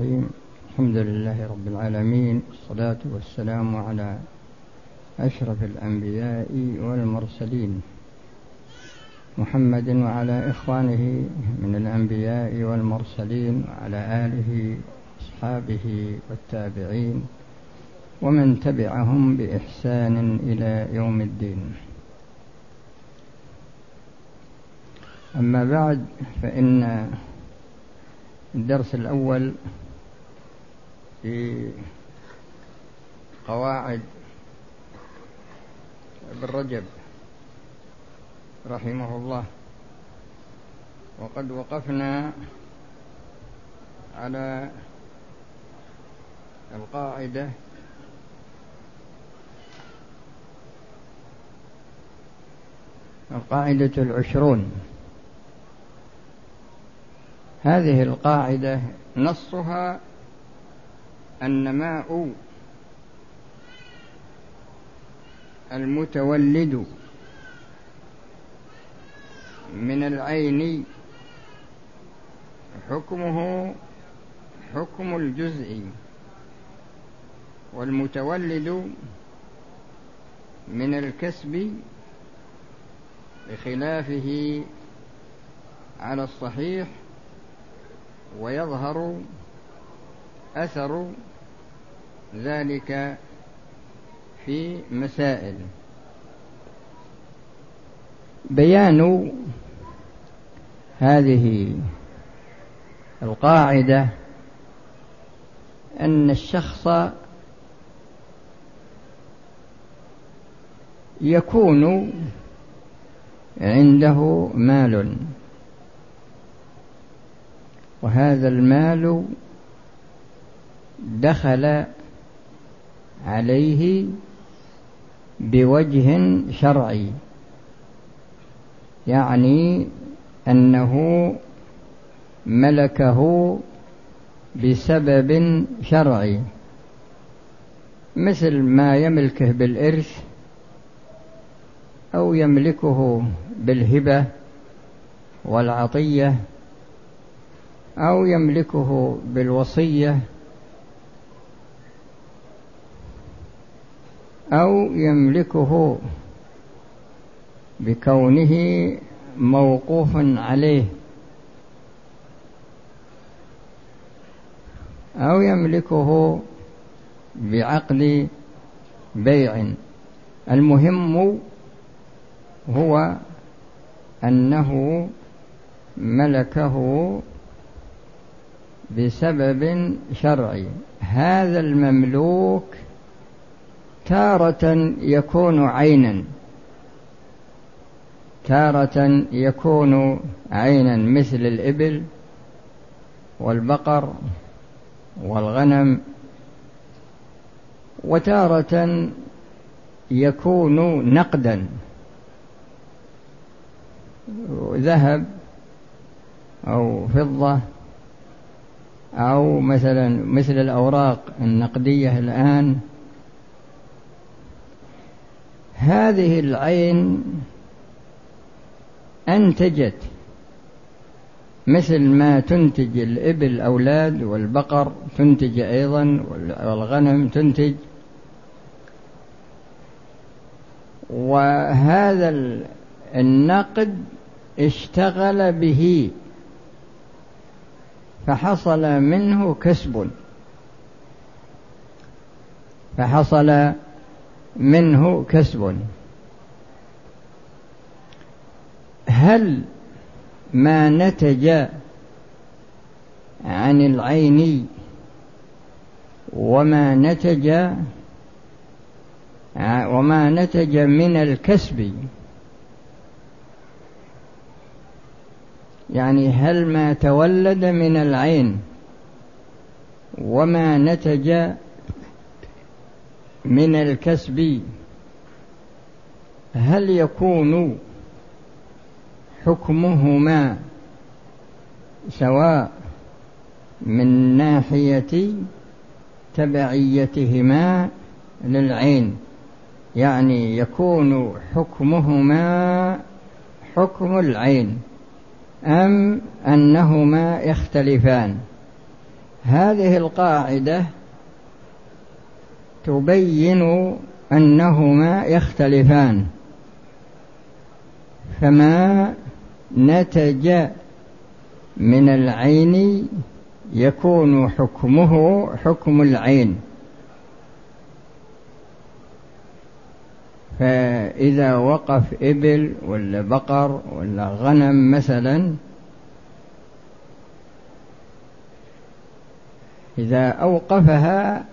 الحمد لله رب العالمين والصلاة والسلام على أشرف الأنبياء والمرسلين. محمد وعلى إخوانه من الأنبياء والمرسلين وعلى آله أصحابه والتابعين ومن تبعهم بإحسان إلى يوم الدين. أما بعد فإن الدرس الأول في قواعد ابن رجب رحمه الله. وقد وقفنا على القاعدة القاعدة العشرون. هذه القاعدة نصها النماء المتولد من العين. حكمه حكم الجزء والمتولد من الكسب بخلافه على الصحيح ويظهر أثر ذلك في مسائل. بيان هذه القاعدة أن الشخص يكون عنده مال وهذا المال دخل عليه بوجه شرعي يعني أنه ملكه بسبب شرعي مثل ما يملكه بالإرث أو يملكه بالهبة والعطية أو يملكه بالوصية أو يملكه بكونه موقوف عليه. أو يملكه بعقد بيع. المهم هو أنه ملكه بسبب شرعي. هذا المملوك تارة يكون عينا. تارة يكون عينا مثل الإبل والبقر والغنم. وتارة يكون نقدا. ذهب أو فضة أو مثلا مثل الأوراق النقدية الآن هذه العين أنتجت مثل ما تنتج الإبل الأولاد والبقر تنتج أيضا والغنم تنتج. وهذا النقد اشتغل به فحصل منه كسب. فحصل منه كسب. هل ما نتج عن العين وما نتج وما نتج من الكسب؟ يعني هل ما تولد من العين وما نتج من الكسب. هل يكون حكمهما سواء من ناحية تبعيتهما للعين؟ يعني يكون حكمهما حكم العين أم أنهما يختلفان؟ هذه القاعدة تبين أنهما يختلفان. فما نتج من العين يكون حكمه حكم العين. فإذا وقف إبل ولا بقر ولا غنم مثلا إذا أوقفها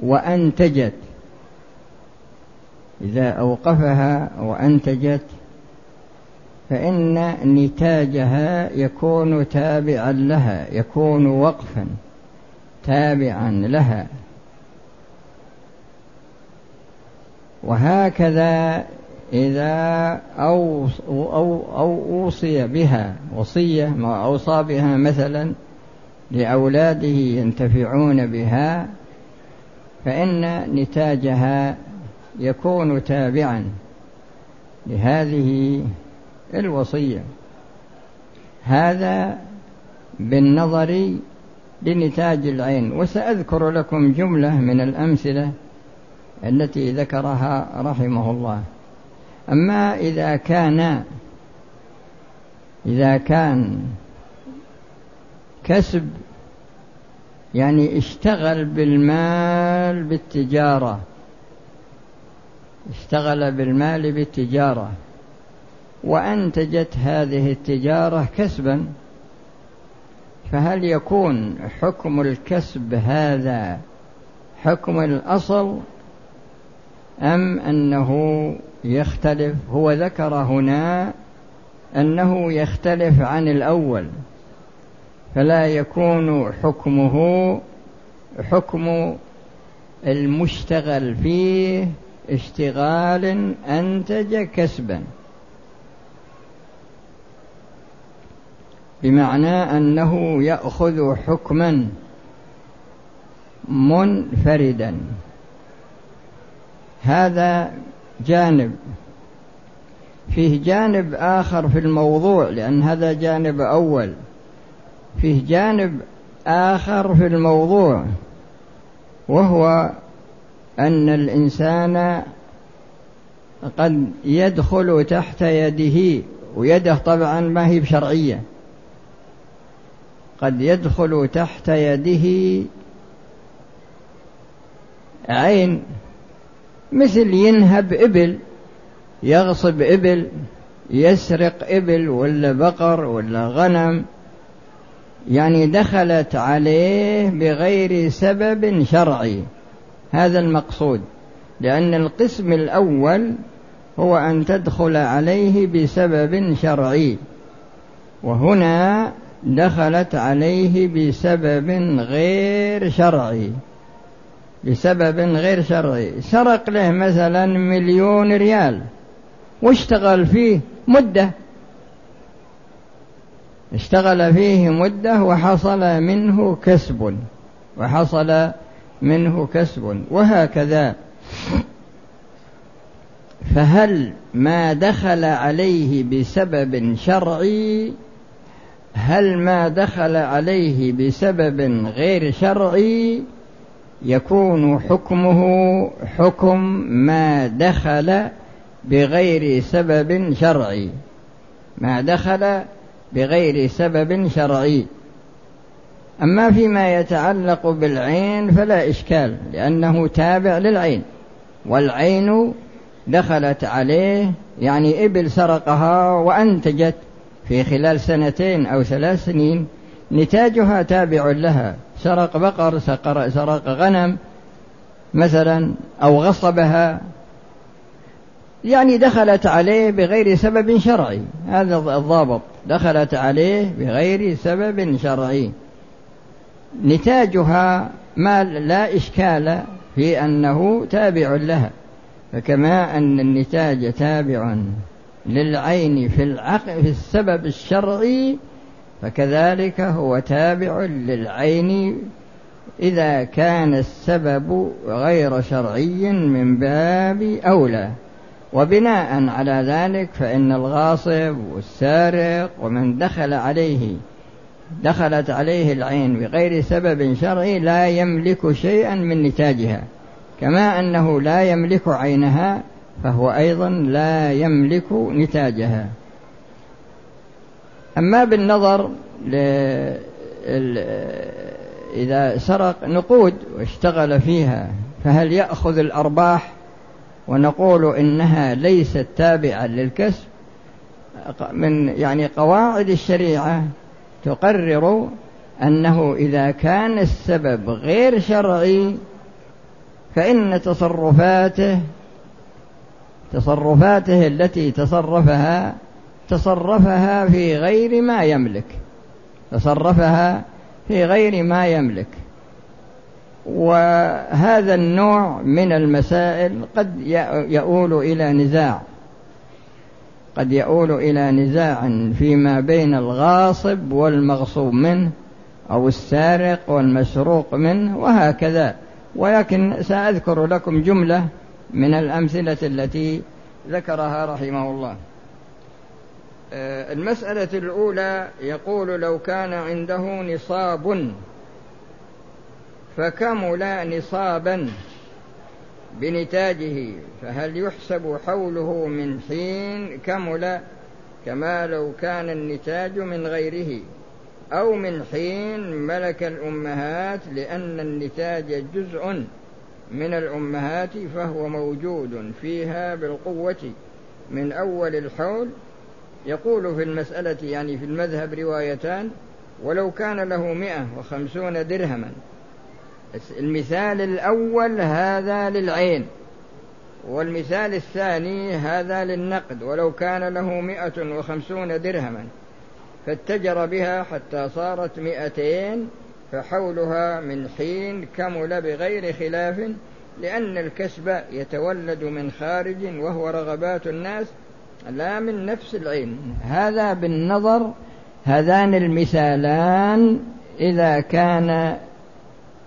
وأنتجت إذا أوقفها وأنتجت فإن نتاجها يكون تابعا لها يكون وقفا تابعا لها. وهكذا إذا أو أو أو أوصي بها وصية ما أوصى بها مثلا لأولاده ينتفعون بها فإن نتاجها يكون تابعا لهذه الوصية. هذا بالنظر لنتاج العين وسأذكر لكم جملة من الأمثلة التي ذكرها رحمه الله. أما إذا كان إذا كان كسب يعني اشتغل بالمال بالتجارة. اشتغل بالمال بالتجارة. وأنتجت هذه التجارة كسبا. فهل يكون حكم الكسب هذا حكم الأصل؟ أم أنه يختلف؟ هو ذكر هنا أنه يختلف عن الأول. فلا يكون حكمه حكم المشتغل فيه اشتغال أنتج كسبا. بمعنى أنه يأخذ حكما منفردا. هذا جانب. فيه جانب آخر في الموضوع لأن هذا جانب أول. فيه جانب آخر في الموضوع وهو أن الإنسان قد يدخل تحت يده ويده طبعا ما هي بشرعية قد يدخل تحت يده عين مثل ينهب إبل يغصب إبل يسرق إبل ولا بقر ولا غنم يعني دخلت عليه بغير سبب شرعي. هذا المقصود. لأن القسم الأول هو أن تدخل عليه بسبب شرعي. وهنا دخلت عليه بسبب غير شرعي. بسبب غير شرعي. سرق له مثلا مليون ريال. واشتغل فيه مدة. اشتغل فيه مدة وحصل منه كسب وحصل منه كسب وهكذا. فهل ما دخل عليه بسبب شرعي؟ هل ما دخل عليه بسبب غير شرعي؟ يكون حكمه حكم ما دخل بغير سبب شرعي. ما دخل بغير سبب شرعي. أما فيما يتعلق بالعين فلا إشكال لأنه تابع للعين والعين دخلت عليه يعني إبل سرقها وأنتجت في خلال سنتين أو ثلاث سنين نتاجها تابع لها. سرق بقر سرق, غنم مثلا أو غصبها يعني دخلت عليه بغير سبب شرعي. هذا الضابط. دخلت عليه بغير سبب شرعي. نتاجها ما لا إشكال في أنه تابع لها. فكما أن النتاج تابع للعين في العقل في السبب الشرعي فكذلك هو تابع للعين إذا كان السبب غير شرعي من باب أولى. وبناء على ذلك فإن الغاصب والسارق ومن دخل عليه دخلت عليه العين بغير سبب شرعي لا يملك شيئا من نتاجها كما أنه لا يملك عينها فهو أيضا لا يملك نتاجها. أما بالنظر إذا سرق نقود واشتغل فيها فهل يأخذ الأرباح؟ ونقول إنها ليست تابعة للكسب من يعني قواعد الشريعة تقرر أنه إذا كان السبب غير شرعي فإن تصرفاته تصرفاته التي تصرفها تصرفها في غير ما يملك تصرفها في غير ما يملك. وهذا النوع من المسائل قد يؤول إلى نزاع. قد يؤول إلى نزاع فيما بين الغاصب والمغصوب منه أو السارق والمسروق منه وهكذا. ولكن سأذكر لكم جملة من الأمثلة التي ذكرها رحمه الله. آه، المسألة الأولى يقول لو كان عنده نصاب فكمل نصابا بنتاجه فهل يحسب حوله من حين كمل كما لو كان النتاج من غيره؟ أو من حين ملك الأمهات لأن النتاج جزء من الأمهات فهو موجود فيها بالقوة من أول الحول؟ يقول في المسألة يعني في المذهب روايتان ولو كان له مئة وخمسون درهما المثال الأول هذا للعين والمثال الثاني هذا للنقد ولو كان له مئة وخمسون درهما فاتجر بها حتى صارت مئتين فحولها من حين كمل بغير خلاف لأن الكسب يتولد من خارج وهو رغبات الناس لا من نفس العين. هذا بالنظر هذان المثالان إذا كان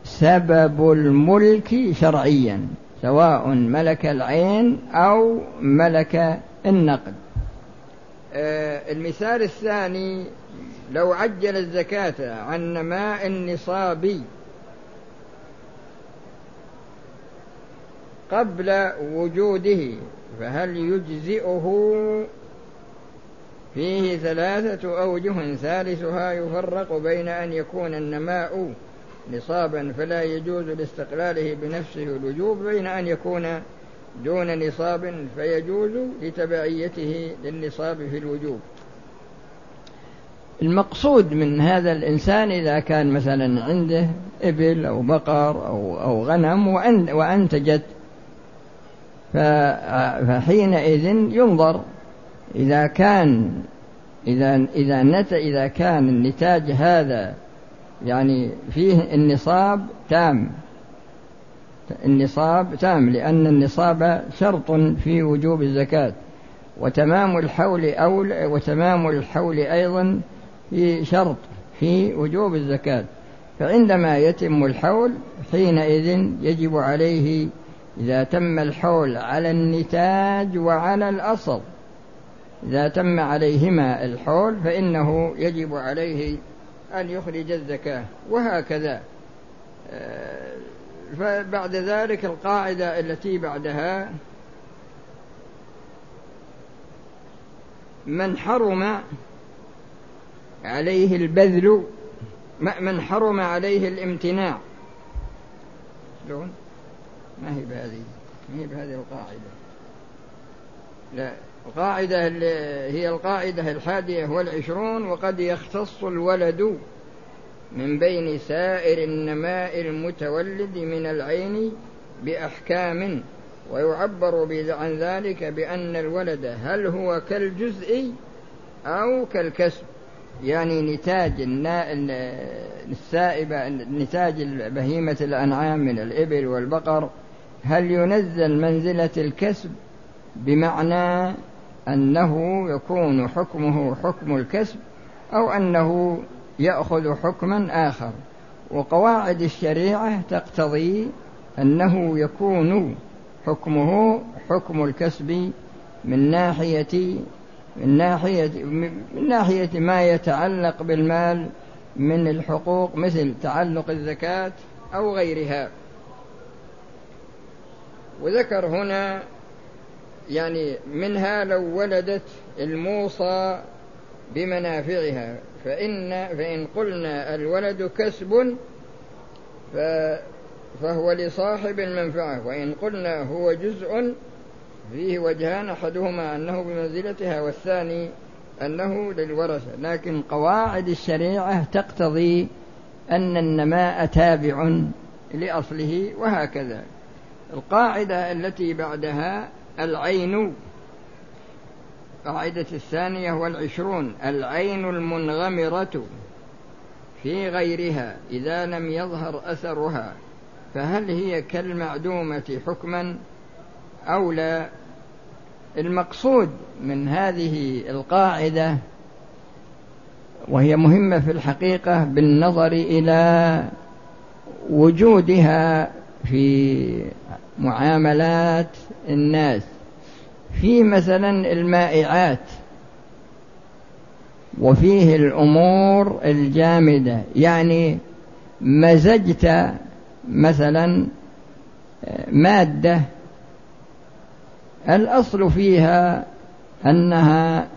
سبب الملك شرعيا سواء ملك العين أو ملك النقد. آه، المثال الثاني لو عجل الزكاة عن نماء النصاب قبل وجوده فهل يجزئه؟ فيه ثلاثة أوجه ثالثها يفرق بين أن يكون النماء نصابا فلا يجوز لاستقلاله بنفسه الوجوب بين أن يكون دون نصاب فيجوز لتبعيته للنصاب في الوجوب. المقصود من هذا الإنسان إذا كان مثلا عنده إبل أو بقر أو, أو غنم وأنتجت فحينئذ ينظر إذا كان إذا إذا نت إذا كان النتاج هذا يعني فيه النصاب تام. النصاب تام لأن النصاب شرط في وجوب الزكاة. وتمام الحول أول وتمام الحول أيضا في شرط في وجوب الزكاة. فعندما يتم الحول حينئذ يجب عليه إذا تم الحول على النتاج وعلى الأصل. إذا تم عليهما الحول فإنه يجب عليه أن يخرج الزكاة وهكذا. آه، فبعد ذلك القاعدة التي بعدها من حرم عليه البذل من حرم عليه الامتناع. شلون؟ ما هي بهذه ما هي بهذه القاعدة. لا. القاعدة هي القاعدة الحادية والعشرون وقد يختص الولد من بين سائر النماء المتولد من العين بأحكام ويعبر عن ذلك بأن الولد هل هو كالجزء أو كالكسب؟ يعني نتاج السائبة نتاج بهيمة الأنعام من الإبل والبقر هل ينزل منزلة الكسب بمعنى أنه يكون حكمه حكم الكسب أو أنه يأخذ حكما آخر. وقواعد الشريعة تقتضي أنه يكون حكمه حكم الكسب من ناحية من ناحية من ناحية ما يتعلق بالمال من الحقوق مثل تعلق الزكاة أو غيرها. وذكر هنا يعني منها لو ولدت الموصى بمنافعها فإن فإن قلنا الولد كسب فهو لصاحب المنفعة وإن قلنا هو جزء فيه وجهان أحدهما أنه بمنزلتها والثاني أنه للورثة. لكن قواعد الشريعة تقتضي أن النماء تابع لأصله وهكذا. القاعدة التي بعدها العين. القاعدة الثانية والعشرون العين المنغمرة في غيرها إذا لم يظهر أثرها. فهل هي كالمعدومة حكما أو لا؟ المقصود من هذه القاعدة وهي مهمة في الحقيقة بالنظر إلى وجودها في معاملات الناس في مثلا المائعات وفيه الأمور الجامدة. يعني مزجت مثلا مادة الأصل فيها أنها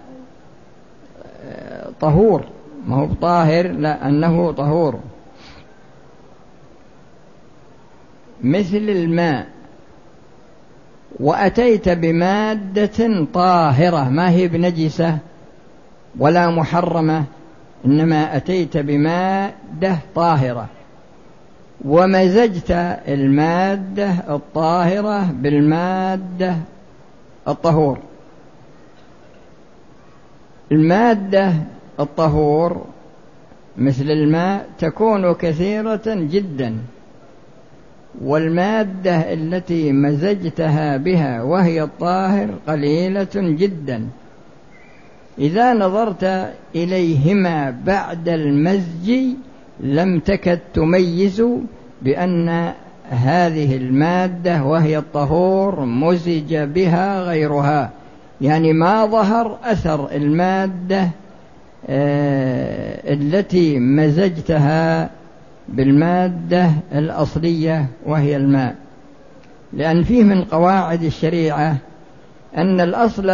طهور. ما هو طاهر لا أنه طهور. مثل الماء. وأتيت بمادة طاهرة. ما هي بنجسة ولا محرمة إنما أتيت بمادة طاهرة. ومزجت المادة الطاهرة بالمادة الطهور. المادة الطهور مثل الماء تكون كثيرة جدا. والمادة التي مزجتها بها وهي الطاهر قليلة جدا. إذا نظرت إليهما بعد المزج لم تكد تميز بأن هذه المادة وهي الطهور مزج بها غيرها. يعني ما ظهر أثر المادة آه، التي مزجتها بالمادة الأصلية وهي الماء. لأن فيه من قواعد الشريعة أن الأصل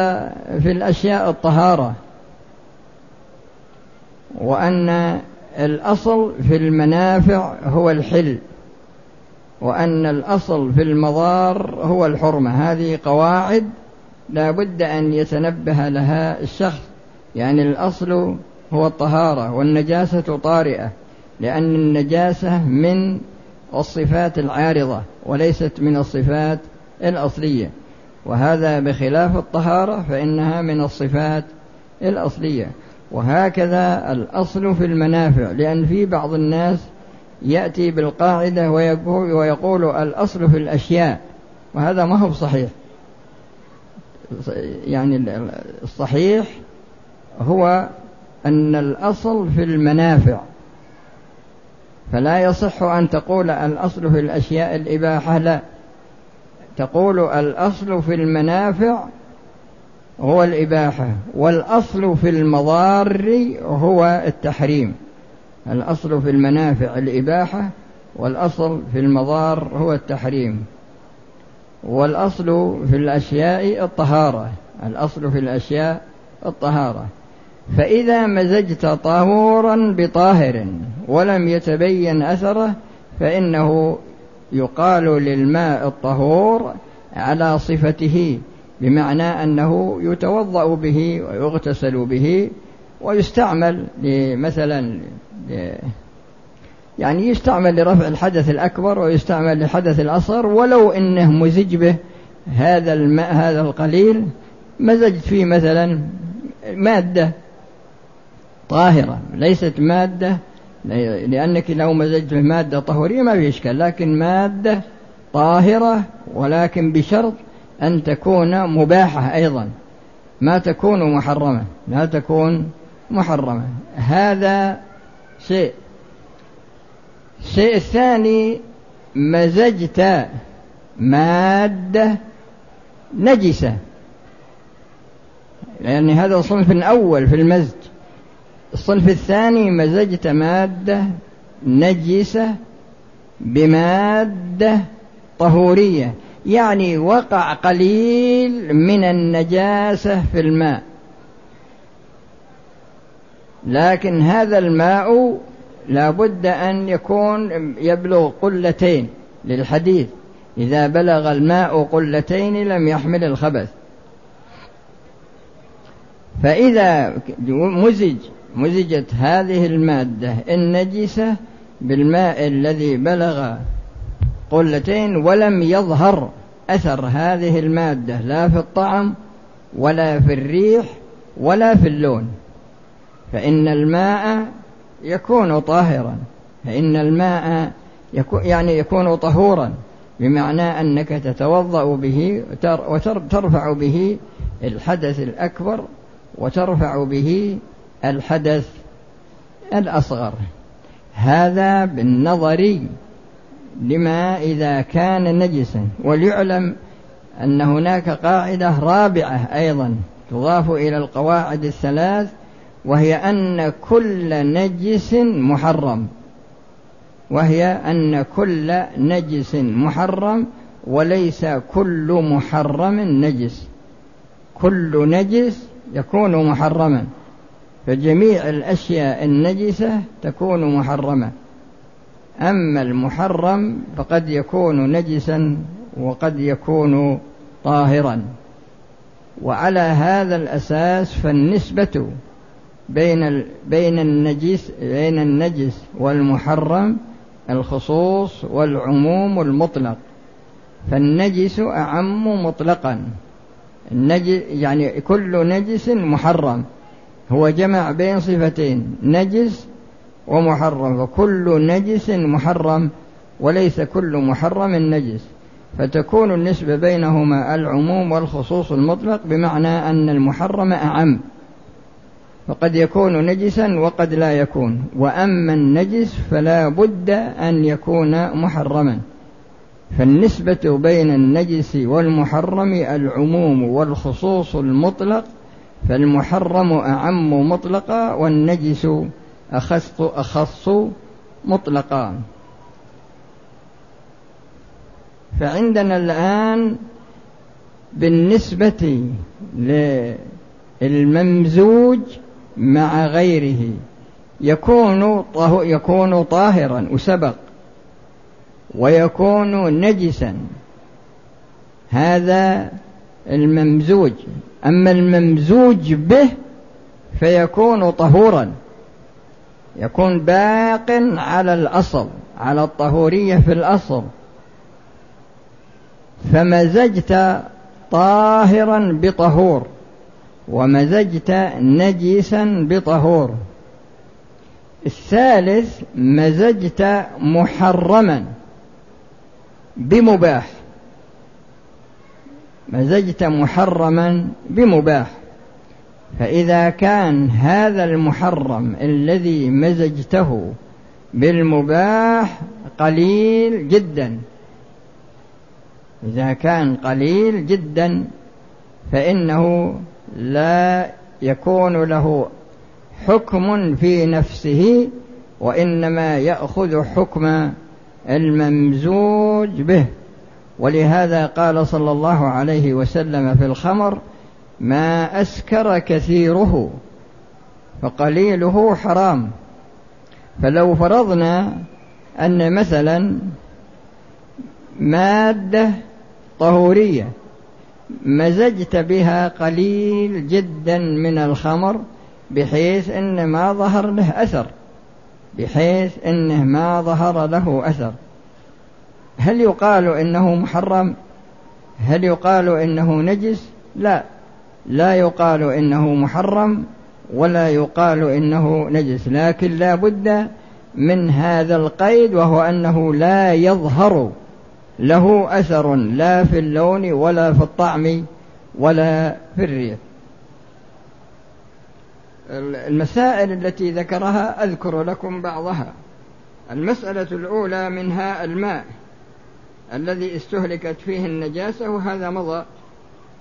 في الأشياء الطهارة وأن الأصل في المنافع هو الحل وأن الأصل في المضار هو الحرمة. هذه قواعد لا بد أن يتنبه لها الشخص يعني الأصل هو الطهارة والنجاسة طارئة. لأن النجاسة من الصفات العارضة وليست من الصفات الأصلية. وهذا بخلاف الطهارة فإنها من الصفات الأصلية. وهكذا الأصل في المنافع لأن في بعض الناس يأتي بالقاعدة ويقول, ويقول الأصل في الأشياء وهذا ما هو صحيح يعني الصحيح هو أن الأصل في المنافع. فلا يصح أن تقول الأصل في الأشياء الإباحة لا. تقول الأصل في المنافع هو الإباحة والأصل في المضار هو التحريم. الأصل في المنافع الإباحة والأصل في المضار هو التحريم. والأصل في الأشياء الطهارة الأصل في الأشياء الطهارة. فإذا مزجت طهورا بطاهر ولم يتبين أثره فإنه يقال للماء الطهور على صفته بمعنى أنه يتوضأ به ويغتسل به ويستعمل مثلا يعني يستعمل لرفع الحدث الأكبر ويستعمل لحدث الأصغر ولو إنه مزج به هذا الماء هذا القليل مزجت فيه مثلا مادة طاهرة ليست مادة لأنك لو مزجت مادة طهورية ما في إشكال لكن مادة طاهرة ولكن بشرط أن تكون مباحة أيضا. ما تكون محرمة لا تكون محرمة. هذا شيء. الشيء الثاني مزجت مادة نجسة. لأن هذا صنف أول في المزج. الصنف الثاني مزجت مادة نجسة بمادة طهورية يعني وقع قليل من النجاسة في الماء. لكن هذا الماء لا بد أن يكون يبلغ قلتين للحديث. إذا بلغ الماء قلتين لم يحمل الخبث. فإذا مزج مزجت هذه المادة النجسة بالماء الذي بلغ قلتين ولم يظهر أثر هذه المادة لا في الطعم ولا في الريح ولا في اللون. فإن الماء يكون طاهرا. فإن الماء يكون يعني يكون طهورا. بمعنى أنك تتوضأ به وترفع به الحدث الأكبر وترفع به الحدث الأصغر. هذا بالنظر لما إذا كان نجسا وليعلم أن هناك قاعدة رابعة أيضا تضاف إلى القواعد الثلاث وهي أن كل نجس محرم. وهي أن كل نجس محرم وليس كل محرم نجس. كل نجس يكون محرما. فجميع الأشياء النجسة تكون محرمة. أما المحرم فقد يكون نجسا وقد يكون طاهرا. وعلى هذا الأساس فالنسبة بين بين النجس بين النجس والمحرم الخصوص والعموم المطلق. فالنجس أعم مطلقا. النجس يعني كل نجس محرم. هو جمع بين صفتين نجس ومحرم فكل نجس محرم وليس كل محرم نجس. فتكون النسبة بينهما العموم والخصوص المطلق بمعنى أن المحرم أعم. فقد يكون نجسا وقد لا يكون. وأما النجس فلا بد أن يكون محرما. فالنسبة بين النجس والمحرم العموم والخصوص المطلق فالمحرم أعم مطلقا والنجس أخص أخص مطلقا. فعندنا الآن بالنسبة للممزوج مع غيره يكون يكون طاهرا وسبق ويكون نجسا. هذا الممزوج. أما الممزوج به فيكون طهورا. يكون باق على الأصل على الطهورية في الأصل. فمزجت طاهرا بطهور ومزجت نجسا بطهور. الثالث مزجت محرما بمباح. مزجت محرما بمباح. فإذا كان هذا المحرم الذي مزجته بالمباح قليل جدا. إذا كان قليل جدا فإنه لا يكون له حكم في نفسه وإنما يأخذ حكم الممزوج به. ولهذا قال صلى الله عليه وسلم في الخمر ما أسكر كثيره فقليله حرام. فلو فرضنا أن مثلا مادة طهورية مزجت بها قليل جدا من الخمر بحيث ان ما ظهر له أثر بحيث إنه ما ظهر له أثر. هل يقال إنه محرم؟ هل يقال إنه نجس؟ لا. لا يقال إنه محرم ولا يقال إنه نجس لكن لا بد من هذا القيد وهو أنه لا يظهر له أثر لا في اللون ولا في الطعم ولا في الريح. المسائل التي ذكرها أذكر لكم بعضها. المسألة الأولى منها الماء. الذي استهلكت فيه النجاسة وهذا مضى.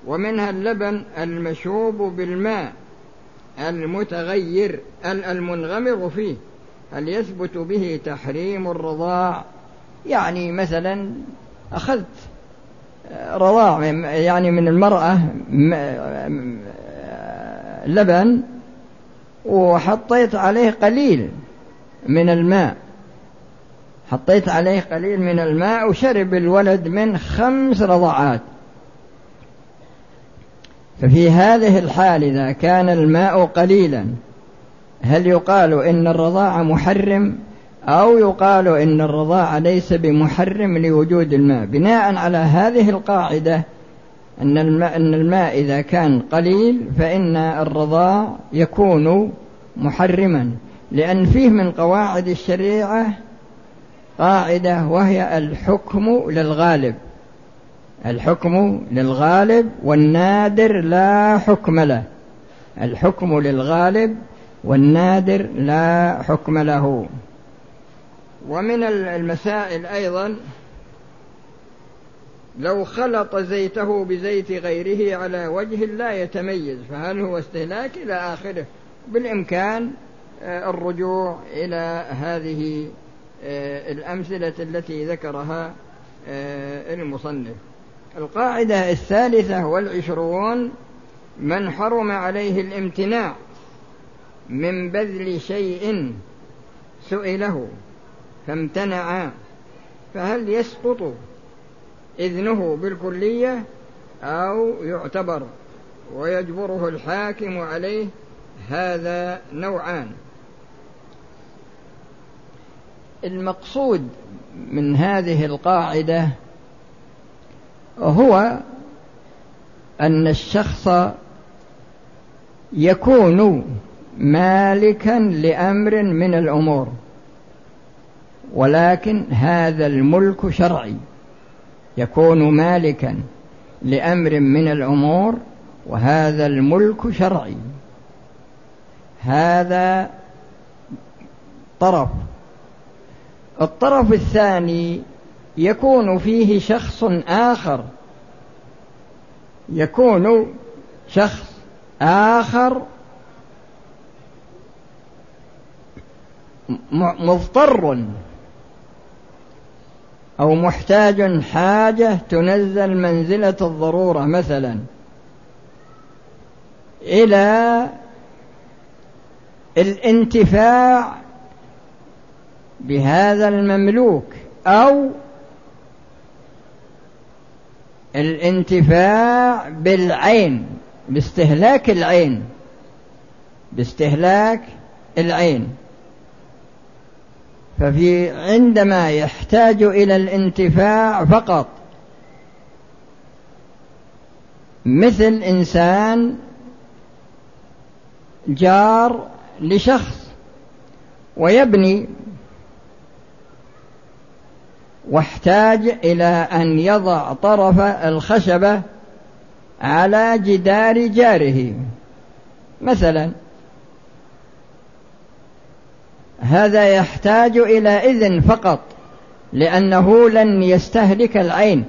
ومنها اللبن المشوب بالماء المتغير المنغمر فيه هل يثبت به تحريم الرضاع؟ يعني مثلا أخذت رضاع يعني من المرأة لبن وحطيت عليه قليل من الماء. حطيت عليه قليل من الماء وشرب الولد من خمس رضعات. ففي هذه الحال إذا كان الماء قليلا هل يقال إن الرضاعة محرم أو يقال إن الرضاعة ليس بمحرم لوجود الماء؟ بناء على هذه القاعدة أن الماء, أن الماء إذا كان قليل فإن الرضاع يكون محرما لأن فيه من قواعد الشريعة قاعدة وهي الحكم للغالب. الحكم للغالب والنادر لا حكم له. الحكم للغالب والنادر لا حكم له. ومن المسائل أيضا لو خلط زيته بزيت غيره على وجه لا يتميز فهل هو استهلاك إلى آخره؟ بالإمكان آه، الرجوع إلى هذه الأمثلة التي ذكرها آه، المصنف. القاعدة الثالثة والعشرون من حرم عليه الامتناع من بذل شيء سئله فامتنع فهل يسقط إذنه بالكلية أو يعتبر؟ ويجبره الحاكم عليه هذا نوعان. المقصود من هذه القاعدة هو أن الشخص يكون مالكا لأمر من الأمور ولكن هذا الملك شرعي. يكون مالكا لأمر من الأمور وهذا الملك شرعي. هذا طرف الطرف الثاني يكون فيه شخص آخر. يكون شخص آخر مضطر أو محتاج حاجة تنزل منزلة الضرورة مثلا إلى الانتفاع بهذا المملوك أو الانتفاع بالعين باستهلاك العين باستهلاك العين. ففي عندما يحتاج إلى الانتفاع فقط مثل إنسان جار لشخص ويبني واحتاج إلى أن يضع طرف الخشبة على جدار جاره. مثلا هذا يحتاج إلى إذن فقط لأنه لن يستهلك العين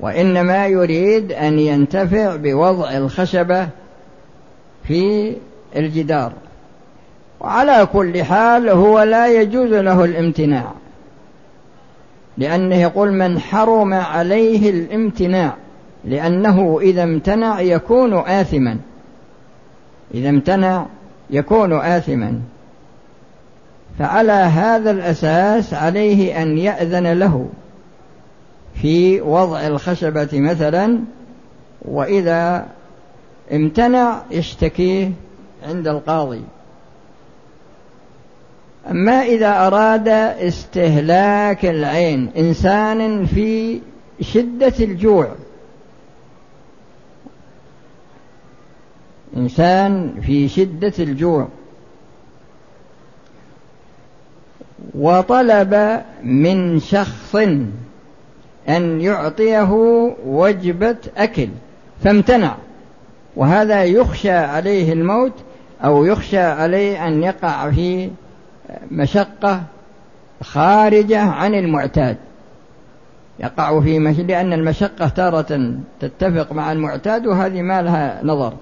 وإنما يريد أن ينتفع بوضع الخشبة في الجدار. وعلى كل حال هو لا يجوز له الامتناع. لأنه يقول من حرم عليه الامتناع لأنه إذا امتنع يكون آثما. إذا امتنع يكون آثما. فعلى هذا الأساس عليه أن يأذن له في وضع الخشبة مثلا وإذا امتنع يشتكيه عند القاضي. أما إذا أراد استهلاك العين إنسان في شدة الجوع إنسان في شدة الجوع وطلب من شخص أن يعطيه وجبة أكل فامتنع وهذا يخشى عليه الموت أو يخشى عليه أن يقع في مشقة خارجة عن المعتاد. يقع في مش... لأن المشقة تارة تتفق مع المعتاد وهذه ما لها نظر.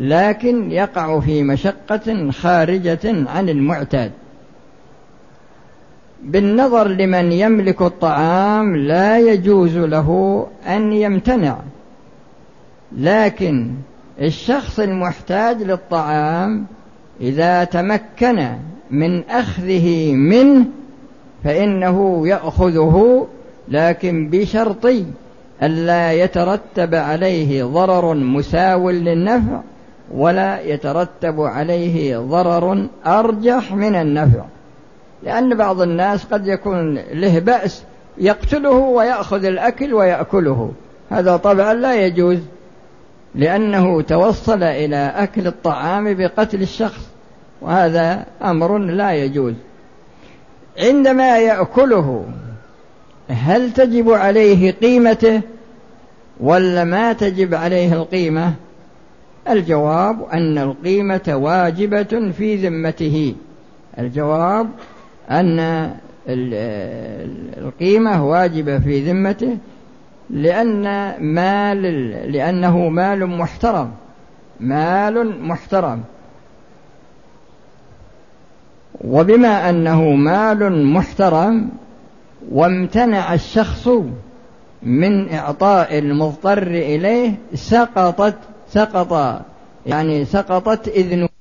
لكن يقع في مشقة خارجة عن المعتاد. بالنظر لمن يملك الطعام لا يجوز له أن يمتنع. لكن الشخص المحتاج للطعام إذا تمكن من أخذه منه فإنه يأخذه لكن بشرط ألا يترتب عليه ضرر مساو للنفع ولا يترتب عليه ضرر أرجح من النفع. لأن بعض الناس قد يكون له بأس يقتله ويأخذ الأكل ويأكله. هذا طبعا لا يجوز لأنه توصل إلى أكل الطعام بقتل الشخص. وهذا أمر لا يجوز. عندما يأكله هل تجب عليه قيمته ولا ما تجب عليه القيمة؟ الجواب أن القيمة واجبة في ذمته. الجواب أن القيمة واجبة في ذمته لأن مال لأنه مال محترم. مال محترم. وبما أنه مال محترم وامتنع الشخص من إعطاء المضطر إليه سقطت سقط يعني سقطت إذنه.